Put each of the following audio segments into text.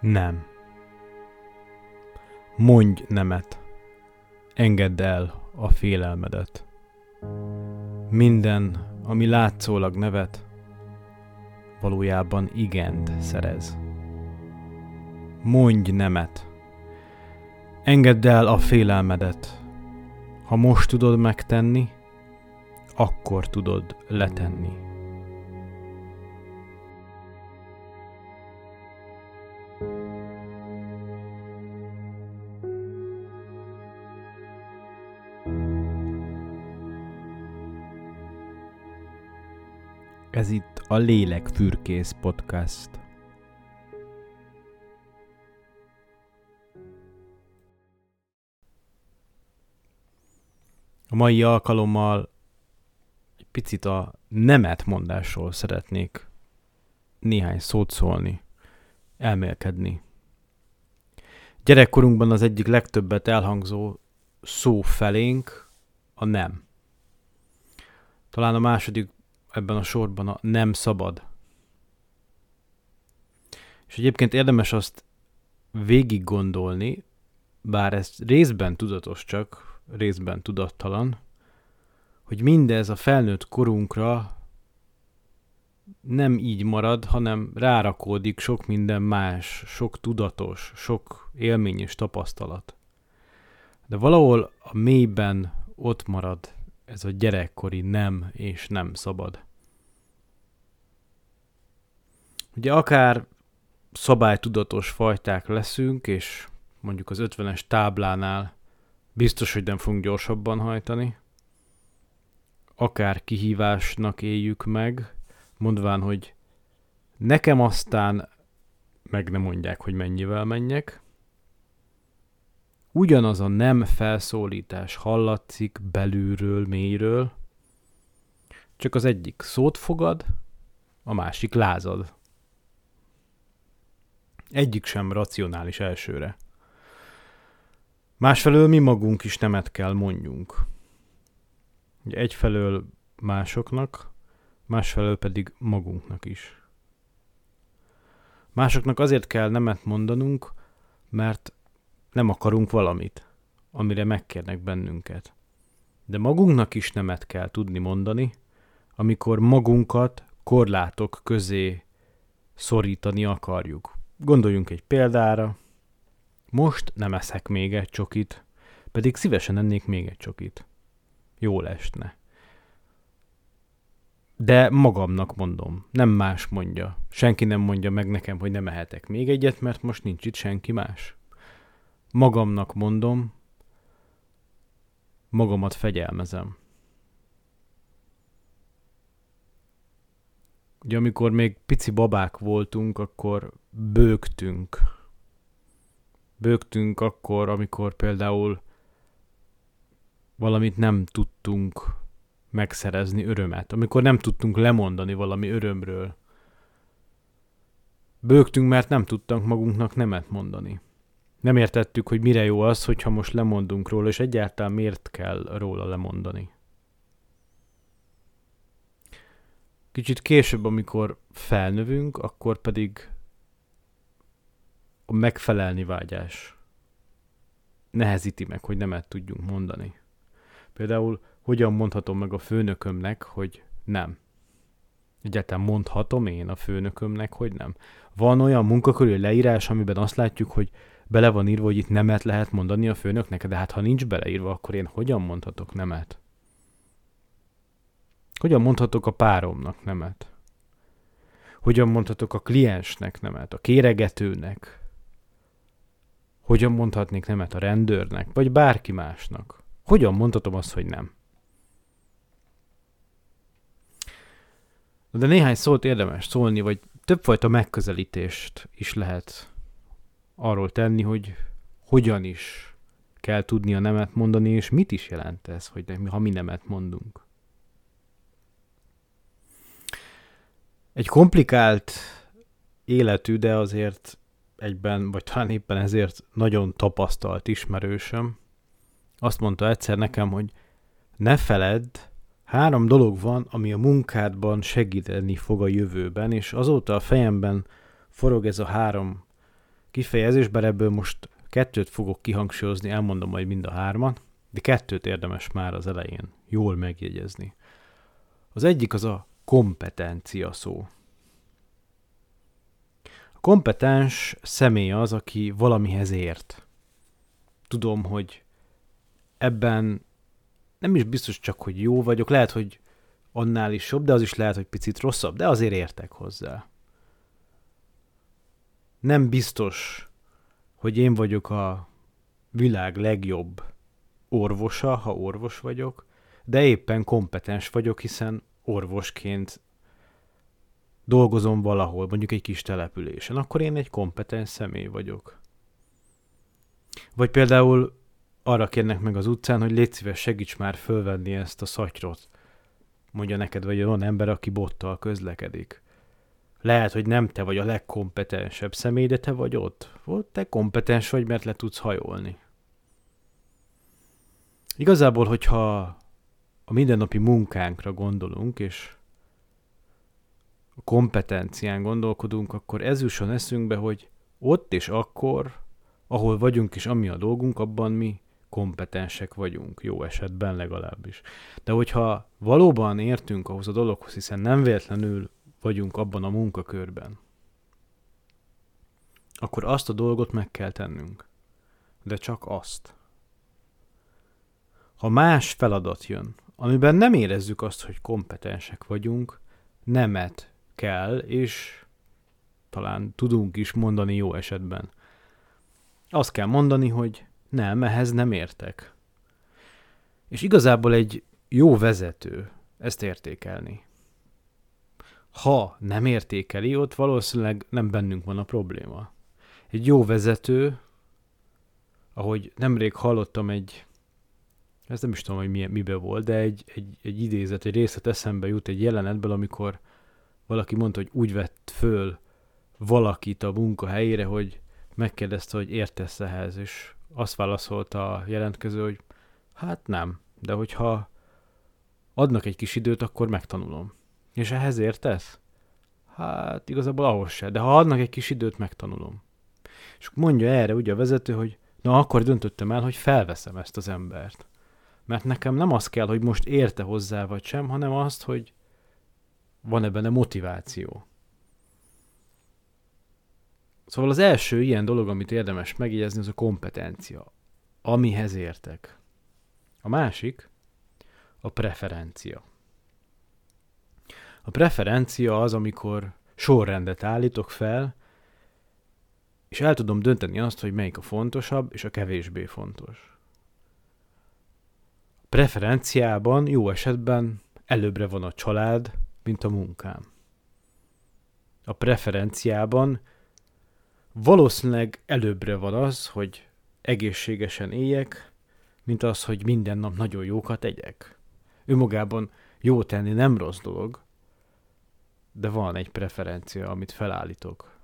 Nem. Mondj nemet. Engedd el a félelmedet. Minden, ami látszólag nevet, valójában igent szerez. Mondj nemet. Engedd el a félelmedet. Ha most tudod megtenni, akkor tudod letenni. Ez itt a Lélek Fürkész Podcast. A mai alkalommal egy picit a nemet mondásról szeretnék néhány szót szólni, elmélkedni. Gyerekkorunkban az egyik legtöbbet elhangzó szó felénk a nem. Talán a második ebben a sorban a nem szabad. És egyébként érdemes azt végig gondolni, bár ez részben tudatos csak, részben tudattalan, hogy mindez a felnőtt korunkra nem így marad, hanem rárakódik sok minden más, sok tudatos, sok élmény és tapasztalat. De valahol a mélyben ott marad ez a gyerekkori nem és nem szabad. Ugye akár szabálytudatos fajták leszünk, és mondjuk az 50-es táblánál biztos, hogy nem fogunk gyorsabban hajtani, akár kihívásnak éljük meg, mondván, hogy nekem aztán meg nem mondják, hogy mennyivel menjek, ugyanaz a nem felszólítás hallatszik belülről, mélyről, csak az egyik szót fogad, a másik lázad. Egyik sem racionális elsőre. Másfelől mi magunk is nemet kell mondjunk. Ugye egyfelől másoknak, másfelől pedig magunknak is. Másoknak azért kell nemet mondanunk, mert nem akarunk valamit, amire megkérnek bennünket. De magunknak is nemet kell tudni mondani, amikor magunkat korlátok közé szorítani akarjuk. Gondoljunk egy példára. Most nem eszek még egy csokit, pedig szívesen ennék még egy csokit. Jó esne. De magamnak mondom, nem más mondja. Senki nem mondja meg nekem, hogy nem ehetek még egyet, mert most nincs itt senki más. Magamnak mondom, magamat fegyelmezem. Ugye amikor még pici babák voltunk, akkor bőgtünk. Bőgtünk akkor, amikor például valamit nem tudtunk megszerezni örömet, amikor nem tudtunk lemondani valami örömről. Bőgtünk, mert nem tudtunk magunknak nemet mondani. Nem értettük, hogy mire jó az, hogyha most lemondunk róla, és egyáltalán miért kell róla lemondani. Kicsit később, amikor felnövünk, akkor pedig a megfelelni vágyás nehezíti meg, hogy nemet tudjunk mondani. Például hogyan mondhatom meg a főnökömnek, hogy nem. Egyáltalán mondhatom én a főnökömnek, hogy nem. Van olyan munkakörű leírás, amiben azt látjuk, hogy bele van írva, hogy itt nemet lehet mondani a főnöknek, de hát ha nincs beleírva, akkor én hogyan mondhatok nemet? Hogyan mondhatok a páromnak nemet? Hogyan mondhatok a kliensnek nemet, a kéregetőnek? Hogyan mondhatnék nemet a rendőrnek, vagy bárki másnak? Hogyan mondhatom azt, hogy nem? De néhány szót érdemes szólni, vagy többfajta megközelítést is lehet arról tenni, hogy hogyan is kell tudni a nemet mondani, és mit is jelent ez, hogy ha mi nemet mondunk. Egy komplikált életű, de azért egyben, vagy talán éppen ezért nagyon tapasztalt ismerősöm azt mondta egyszer nekem, hogy ne feledd, három dolog van, ami a munkádban segíteni fog a jövőben, és azóta a fejemben forog ez a három kifejezés, bár ebből most kettőt fogok kihangsúlyozni, elmondom majd mind a hárman, de kettőt érdemes már az elején jól megjegyezni. Az egyik az a kompetencia szó. A kompetens személy az, aki valamihez ért. Tudom, hogy ebben nem is biztos csak, hogy jó vagyok, lehet, hogy annál is jobb, de az is lehet, hogy picit rosszabb, de azért értek hozzá. Nem biztos, hogy én vagyok a világ legjobb orvosa, ha orvos vagyok, de éppen kompetens vagyok, hiszen orvosként dolgozom valahol, mondjuk egy kis településen, akkor én egy kompetens személy vagyok. Vagy például arra kérnek meg az utcán, hogy légy szíves, segíts már fölvenni ezt a szatyrot. Mondja neked, vagy olyan ember, aki bottal közlekedik. Lehet, hogy nem te vagy a legkompetensebb személy, de te vagy ott. Te kompetens vagy, mert le tudsz hajolni. Igazából, hogyha a mindennapi munkánkra gondolunk, és a kompetencián gondolkodunk, akkor ez jusson eszünkbe, hogy ott és akkor, ahol vagyunk és ami a dolgunk, abban mi kompetensek vagyunk, jó esetben legalábbis. De hogyha valóban értünk ahhoz a dologhoz, hiszen nem véletlenül vagyunk abban a munkakörben, akkor azt a dolgot meg kell tennünk. De csak azt. Ha más feladat jön, amiben nem érezzük azt, hogy kompetensek vagyunk, nemet kell, és talán tudunk is mondani jó esetben. Azt kell mondani, hogy nem, ehhez nem értek. És igazából egy jó vezető ezt értékelni. Ha nem értékeli, ott valószínűleg nem bennünk van a probléma. Egy jó vezető, ahogy nemrég hallottam egy, ez nem is tudom, hogy milyen, mibe volt, de egy, egy, egy idézet, egy részlet eszembe jut egy jelenetből, amikor valaki mondta, hogy úgy vett föl valakit a munkahelyére, hogy megkérdezte, hogy értesz ehhez, és azt válaszolta a jelentkező, hogy hát nem, de hogyha adnak egy kis időt, akkor megtanulom. És ehhez értesz? Hát igazából ahhoz se, de ha adnak egy kis időt, megtanulom. És mondja erre ugye a vezető, hogy na akkor döntöttem el, hogy felveszem ezt az embert. Mert nekem nem az kell, hogy most érte hozzá vagy sem, hanem azt, hogy van-e benne motiváció. Szóval az első ilyen dolog, amit érdemes megjegyezni, az a kompetencia. Amihez értek. A másik a preferencia. A preferencia az, amikor sorrendet állítok fel, és el tudom dönteni azt, hogy melyik a fontosabb és a kevésbé fontos. Preferenciában jó esetben előbbre van a család, mint a munkám. A preferenciában valószínűleg előbbre van az, hogy egészségesen éljek, mint az, hogy minden nap nagyon jókat egyek. Önmagában jó tenni nem rossz dolog, de van egy preferencia, amit felállítok.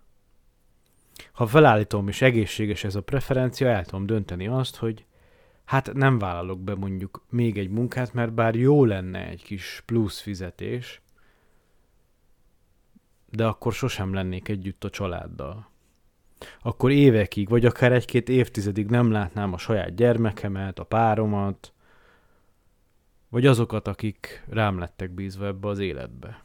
Ha felállítom és egészséges ez a preferencia, el tudom dönteni azt, hogy hát nem vállalok be mondjuk még egy munkát, mert bár jó lenne egy kis plusz fizetés, de akkor sosem lennék együtt a családdal akkor évekig, vagy akár egy-két évtizedig nem látnám a saját gyermekemet, a páromat, vagy azokat, akik rám lettek bízva ebbe az életbe.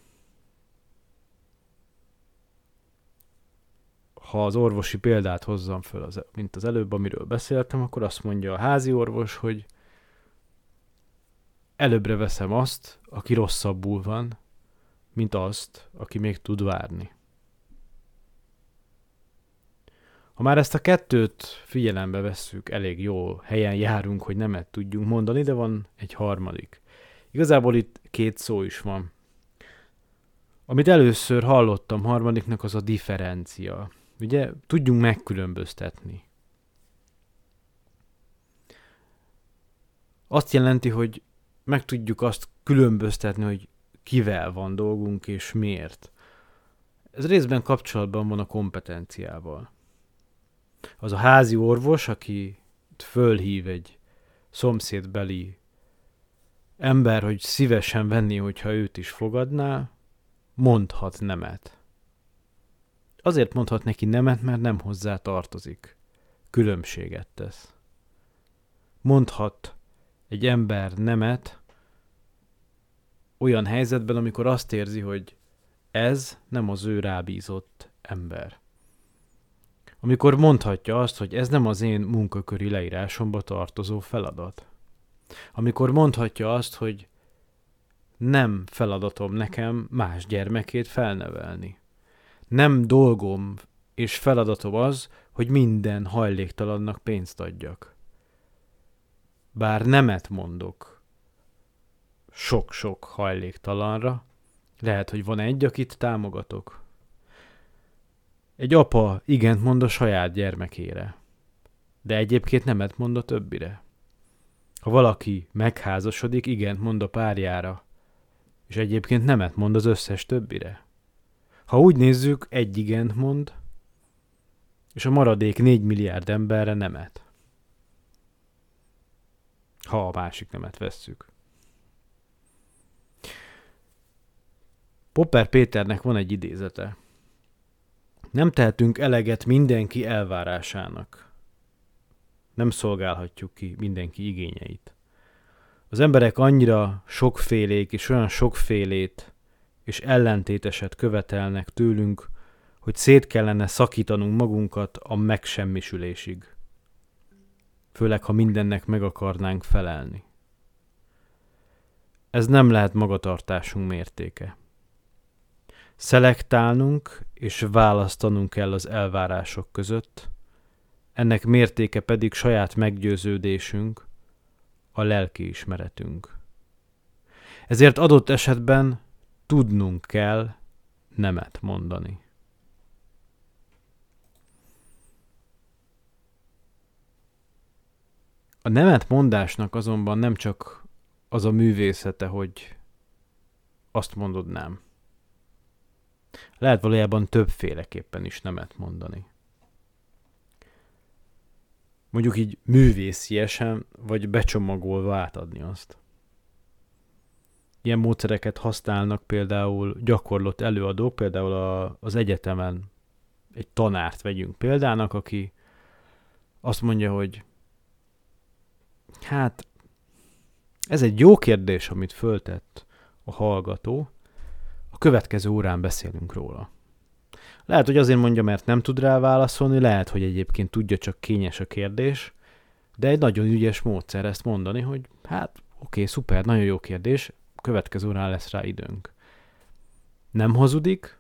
Ha az orvosi példát hozzam föl, az, mint az előbb, amiről beszéltem, akkor azt mondja a házi orvos, hogy előbbre veszem azt, aki rosszabbul van, mint azt, aki még tud várni. Ha már ezt a kettőt figyelembe vesszük, elég jó helyen járunk, hogy nemet tudjunk mondani, de van egy harmadik. Igazából itt két szó is van. Amit először hallottam harmadiknak, az a differencia. Ugye tudjunk megkülönböztetni. Azt jelenti, hogy meg tudjuk azt különböztetni, hogy kivel van dolgunk és miért. Ez részben kapcsolatban van a kompetenciával az a házi orvos, aki fölhív egy szomszédbeli ember, hogy szívesen venni, hogyha őt is fogadná, mondhat nemet. Azért mondhat neki nemet, mert nem hozzá tartozik. Különbséget tesz. Mondhat egy ember nemet olyan helyzetben, amikor azt érzi, hogy ez nem az ő rábízott ember. Amikor mondhatja azt, hogy ez nem az én munkaköri leírásomba tartozó feladat. Amikor mondhatja azt, hogy nem feladatom nekem más gyermekét felnevelni. Nem dolgom és feladatom az, hogy minden hajléktalannak pénzt adjak. Bár nemet mondok sok-sok hajléktalanra, lehet, hogy van egy, akit támogatok. Egy apa igent mond a saját gyermekére, de egyébként nemet mond a többire. Ha valaki megházasodik, igent mond a párjára, és egyébként nemet mond az összes többire. Ha úgy nézzük, egy igent mond, és a maradék négy milliárd emberre nemet. Ha a másik nemet vesszük. Popper Péternek van egy idézete. Nem tehetünk eleget mindenki elvárásának. Nem szolgálhatjuk ki mindenki igényeit. Az emberek annyira sokfélék és olyan sokfélét és ellentéteset követelnek tőlünk, hogy szét kellene szakítanunk magunkat a megsemmisülésig. Főleg, ha mindennek meg akarnánk felelni. Ez nem lehet magatartásunk mértéke. Szelektálnunk és választanunk kell az elvárások között, ennek mértéke pedig saját meggyőződésünk, a lelki ismeretünk. Ezért adott esetben tudnunk kell nemet mondani. A nemet mondásnak azonban nem csak az a művészete, hogy azt mondod nem. Lehet valójában többféleképpen is nemet mondani. Mondjuk így művésziesen, vagy becsomagolva átadni azt. Ilyen módszereket használnak például gyakorlott előadók, például a, az egyetemen egy tanárt vegyünk példának, aki azt mondja, hogy hát ez egy jó kérdés, amit föltett a hallgató, a következő órán beszélünk róla. Lehet, hogy azért mondja, mert nem tud rá válaszolni, lehet, hogy egyébként tudja, csak kényes a kérdés, de egy nagyon ügyes módszer ezt mondani, hogy hát oké, szuper, nagyon jó kérdés, következő órán lesz rá időnk. Nem hazudik,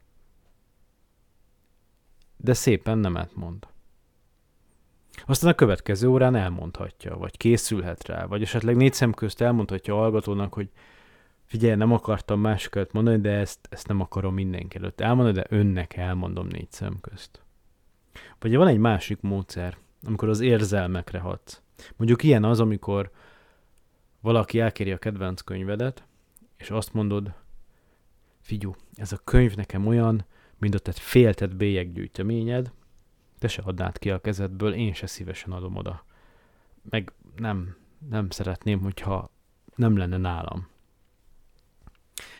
de szépen nemet mond. Aztán a következő órán elmondhatja, vagy készülhet rá, vagy esetleg négy szem közt elmondhatja a hallgatónak, hogy figyelj, nem akartam másokat mondani, de ezt, ezt nem akarom mindenki előtt elmondani, de önnek elmondom négy szem közt. Vagy van egy másik módszer, amikor az érzelmekre hatsz. Mondjuk ilyen az, amikor valaki elkéri a kedvenc könyvedet, és azt mondod, figyú, ez a könyv nekem olyan, mint ott egy féltett bélyeggyűjteményed, te se adnád ki a kezedből, én se szívesen adom oda. Meg nem, nem szeretném, hogyha nem lenne nálam.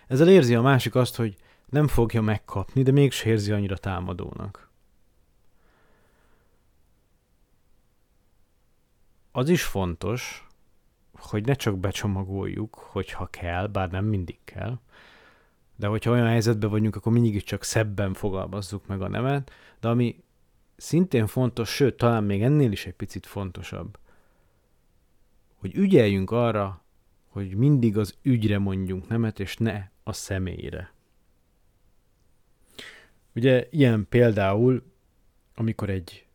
Ezzel érzi a másik azt, hogy nem fogja megkapni, de mégse érzi annyira támadónak. Az is fontos, hogy ne csak becsomagoljuk, hogyha kell, bár nem mindig kell, de hogyha olyan helyzetben vagyunk, akkor mindig csak szebben fogalmazzuk meg a nemet, de ami szintén fontos, sőt, talán még ennél is egy picit fontosabb, hogy ügyeljünk arra, hogy mindig az ügyre mondjunk nemet, és ne a személyre. Ugye ilyen például, amikor egy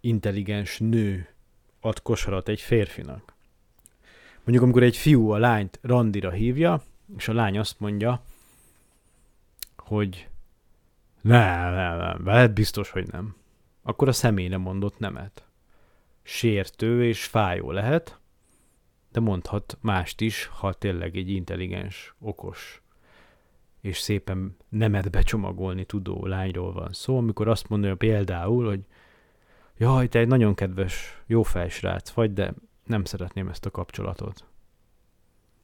intelligens nő ad kosarat egy férfinak. Mondjuk amikor egy fiú a lányt randira hívja, és a lány azt mondja, hogy nem, nem, nem, veled biztos, hogy nem. Akkor a személyre mondott nemet. Sértő és fájó lehet, de mondhat mást is, ha tényleg egy intelligens, okos és szépen nemet becsomagolni tudó lányról van szó, amikor azt mondja például, hogy jaj, te egy nagyon kedves, jó felsrác vagy, de nem szeretném ezt a kapcsolatot.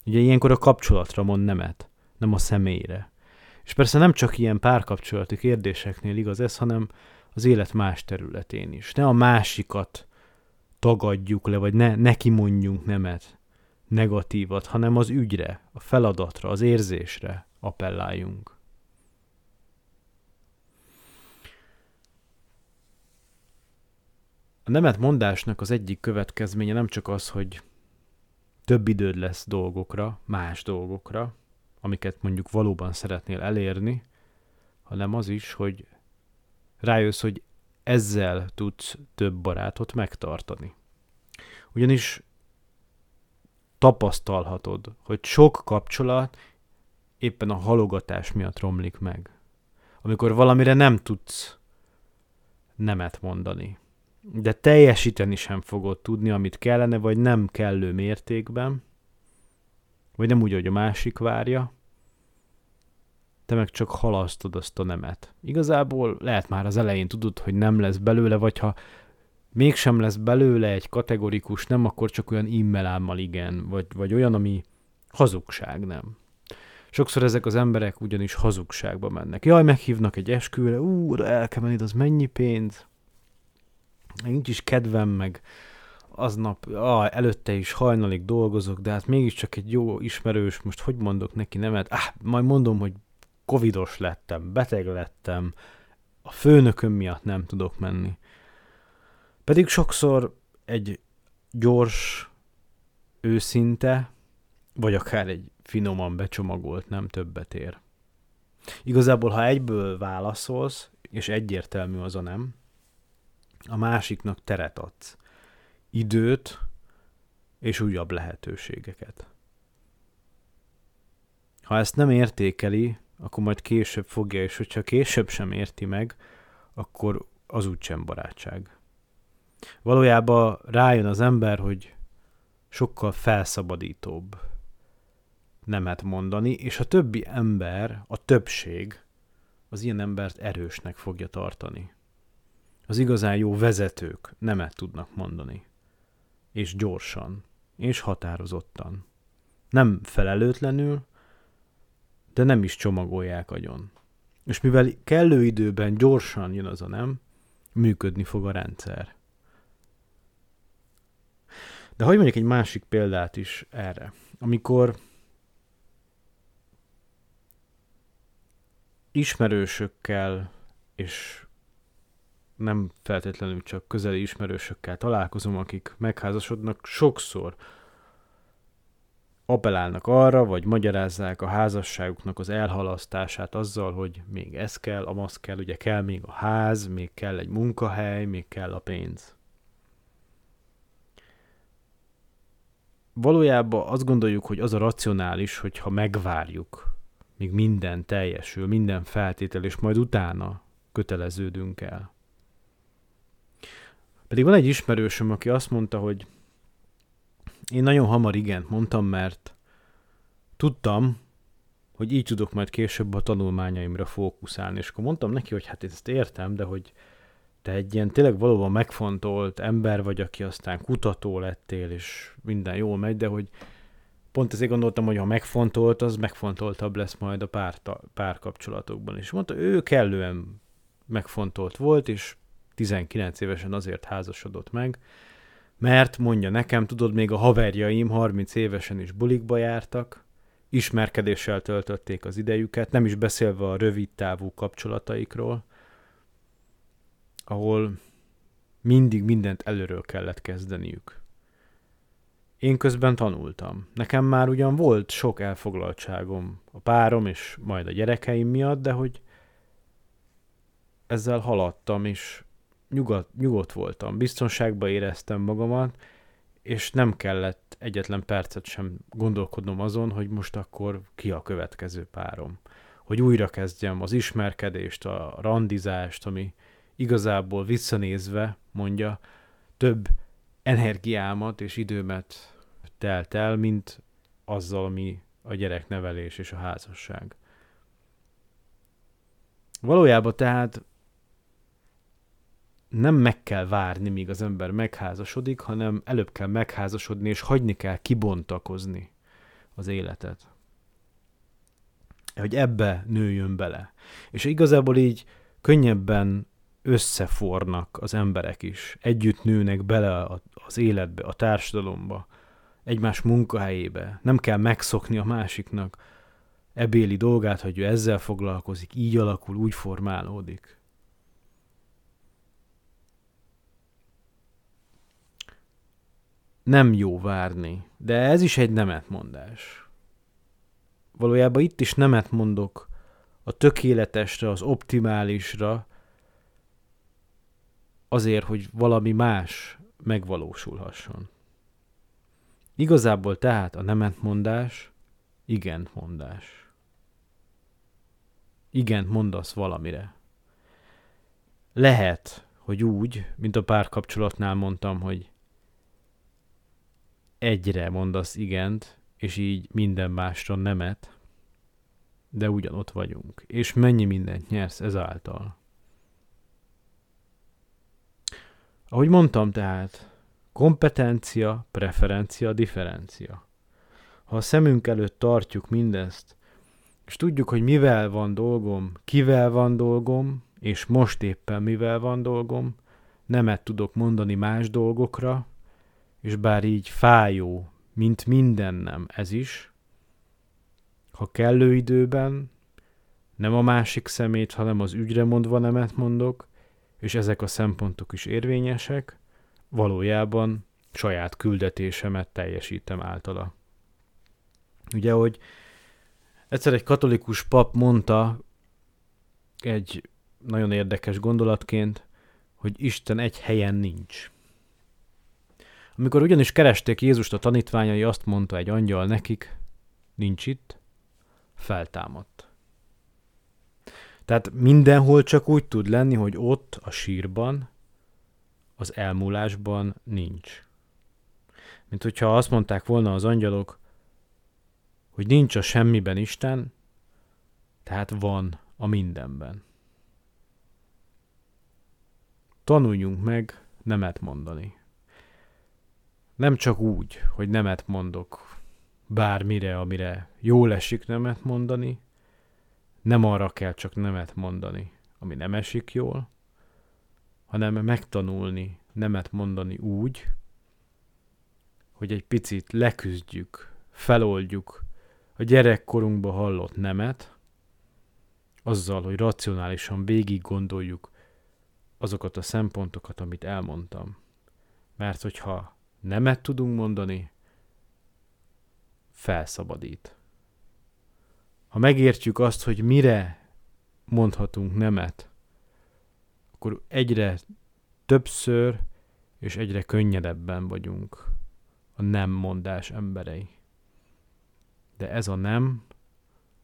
Ugye ilyenkor a kapcsolatra mond nemet, nem a személyre. És persze nem csak ilyen párkapcsolati kérdéseknél igaz ez, hanem az élet más területén is. Ne a másikat tagadjuk le, vagy ne, neki mondjunk nemet, negatívat, hanem az ügyre, a feladatra, az érzésre appelláljunk. A nemet mondásnak az egyik következménye nem csak az, hogy több időd lesz dolgokra, más dolgokra, amiket mondjuk valóban szeretnél elérni, hanem az is, hogy rájössz, hogy ezzel tudsz több barátot megtartani. Ugyanis tapasztalhatod, hogy sok kapcsolat éppen a halogatás miatt romlik meg. Amikor valamire nem tudsz nemet mondani. De teljesíteni sem fogod tudni, amit kellene, vagy nem kellő mértékben, vagy nem úgy, hogy a másik várja, te meg csak halasztod azt a nemet. Igazából lehet már az elején tudod, hogy nem lesz belőle, vagy ha mégsem lesz belőle egy kategorikus nem, akkor csak olyan immelámmal igen, vagy, vagy olyan, ami hazugság, nem. Sokszor ezek az emberek ugyanis hazugságba mennek. Jaj, meghívnak egy esküvőre, ú, oda el kell menni, az mennyi pénz? Nincs is kedvem, meg aznap, ah, előtte is hajnalig dolgozok, de hát mégiscsak egy jó ismerős, most hogy mondok neki nemet? Ah, majd mondom, hogy covidos lettem, beteg lettem, a főnököm miatt nem tudok menni. Pedig sokszor egy gyors, őszinte, vagy akár egy finoman becsomagolt nem többet ér. Igazából, ha egyből válaszolsz, és egyértelmű az a nem, a másiknak teret adsz. Időt és újabb lehetőségeket. Ha ezt nem értékeli, akkor majd később fogja, és hogyha később sem érti meg, akkor az úgysem barátság. Valójában rájön az ember, hogy sokkal felszabadítóbb nemet mondani, és a többi ember, a többség az ilyen embert erősnek fogja tartani. Az igazán jó vezetők nemet tudnak mondani. És gyorsan, és határozottan. Nem felelőtlenül, de nem is csomagolják agyon. És mivel kellő időben gyorsan jön az a nem, működni fog a rendszer. De hogy mondjuk egy másik példát is erre. Amikor ismerősökkel, és nem feltétlenül csak közeli ismerősökkel találkozom, akik megházasodnak, sokszor appellálnak arra, vagy magyarázzák a házasságuknak az elhalasztását azzal, hogy még ez kell, amaz kell, ugye kell még a ház, még kell egy munkahely, még kell a pénz. Valójában azt gondoljuk, hogy az a racionális, hogyha megvárjuk, míg minden teljesül, minden feltétel, és majd utána köteleződünk el. Pedig van egy ismerősöm, aki azt mondta, hogy én nagyon hamar igent mondtam, mert tudtam, hogy így tudok majd később a tanulmányaimra fókuszálni. És akkor mondtam neki, hogy hát ezt értem, de hogy te egy ilyen tényleg valóban megfontolt ember vagy, aki aztán kutató lettél, és minden jól megy, de hogy pont ezért gondoltam, hogy ha megfontolt, az megfontoltabb lesz majd a pár, párkapcsolatokban. És mondta, ő kellően megfontolt volt, és 19 évesen azért házasodott meg, mert mondja nekem, tudod, még a haverjaim 30 évesen is bulikba jártak, ismerkedéssel töltötték az idejüket, nem is beszélve a rövid távú kapcsolataikról, ahol mindig mindent előről kellett kezdeniük. Én közben tanultam. Nekem már ugyan volt sok elfoglaltságom a párom és majd a gyerekeim miatt, de hogy ezzel haladtam, és nyugodt, nyugodt voltam, biztonságban éreztem magamat, és nem kellett egyetlen percet sem gondolkodnom azon, hogy most akkor ki a következő párom. Hogy újra kezdjem az ismerkedést, a randizást, ami igazából visszanézve, mondja, több energiámat és időmet telt el, mint azzal, ami a gyereknevelés és a házasság. Valójában tehát nem meg kell várni, míg az ember megházasodik, hanem előbb kell megházasodni, és hagyni kell kibontakozni az életet. hogy ebbe nőjön bele. És igazából így könnyebben összefornak az emberek is, együtt nőnek bele az életbe, a társadalomba, egymás munkahelyébe. Nem kell megszokni a másiknak ebéli dolgát, hogy ő ezzel foglalkozik, így alakul, úgy formálódik. Nem jó várni, de ez is egy nemetmondás. Valójában itt is nemet mondok a tökéletesre, az optimálisra, azért, hogy valami más megvalósulhasson. Igazából tehát a nemetmondás igen mondás. Igen mondasz valamire. Lehet, hogy úgy, mint a párkapcsolatnál mondtam, hogy egyre mondasz igent, és így minden másra nemet, de ugyanott vagyunk. És mennyi mindent nyersz ezáltal. Ahogy mondtam tehát, kompetencia, preferencia, differencia. Ha a szemünk előtt tartjuk mindezt, és tudjuk, hogy mivel van dolgom, kivel van dolgom, és most éppen mivel van dolgom, nemet tudok mondani más dolgokra, és bár így fájó, mint mindennem ez is, ha kellő időben, nem a másik szemét, hanem az ügyre mondva nemet mondok, és ezek a szempontok is érvényesek, valójában saját küldetésemet teljesítem általa. Ugye, hogy egyszer egy katolikus pap mondta egy nagyon érdekes gondolatként, hogy Isten egy helyen nincs. Amikor ugyanis keresték Jézust a tanítványai, azt mondta egy angyal nekik, nincs itt, feltámadt. Tehát mindenhol csak úgy tud lenni, hogy ott a sírban, az elmúlásban nincs. Mint hogyha azt mondták volna az angyalok, hogy nincs a semmiben Isten, tehát van a mindenben. Tanuljunk meg nemet mondani. Nem csak úgy, hogy nemet mondok bármire, amire jól esik nemet mondani, nem arra kell csak nemet mondani, ami nem esik jól, hanem megtanulni nemet mondani úgy, hogy egy picit leküzdjük, feloldjuk a gyerekkorunkba hallott nemet, azzal, hogy racionálisan végig gondoljuk azokat a szempontokat, amit elmondtam. Mert hogyha nemet tudunk mondani, felszabadít. Ha megértjük azt, hogy mire mondhatunk nemet, akkor egyre többször és egyre könnyedebben vagyunk a nem mondás emberei. De ez a nem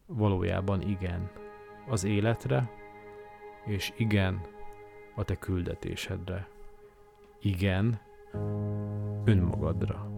valójában igen az életre, és igen a te küldetésedre. Igen Unmogadra.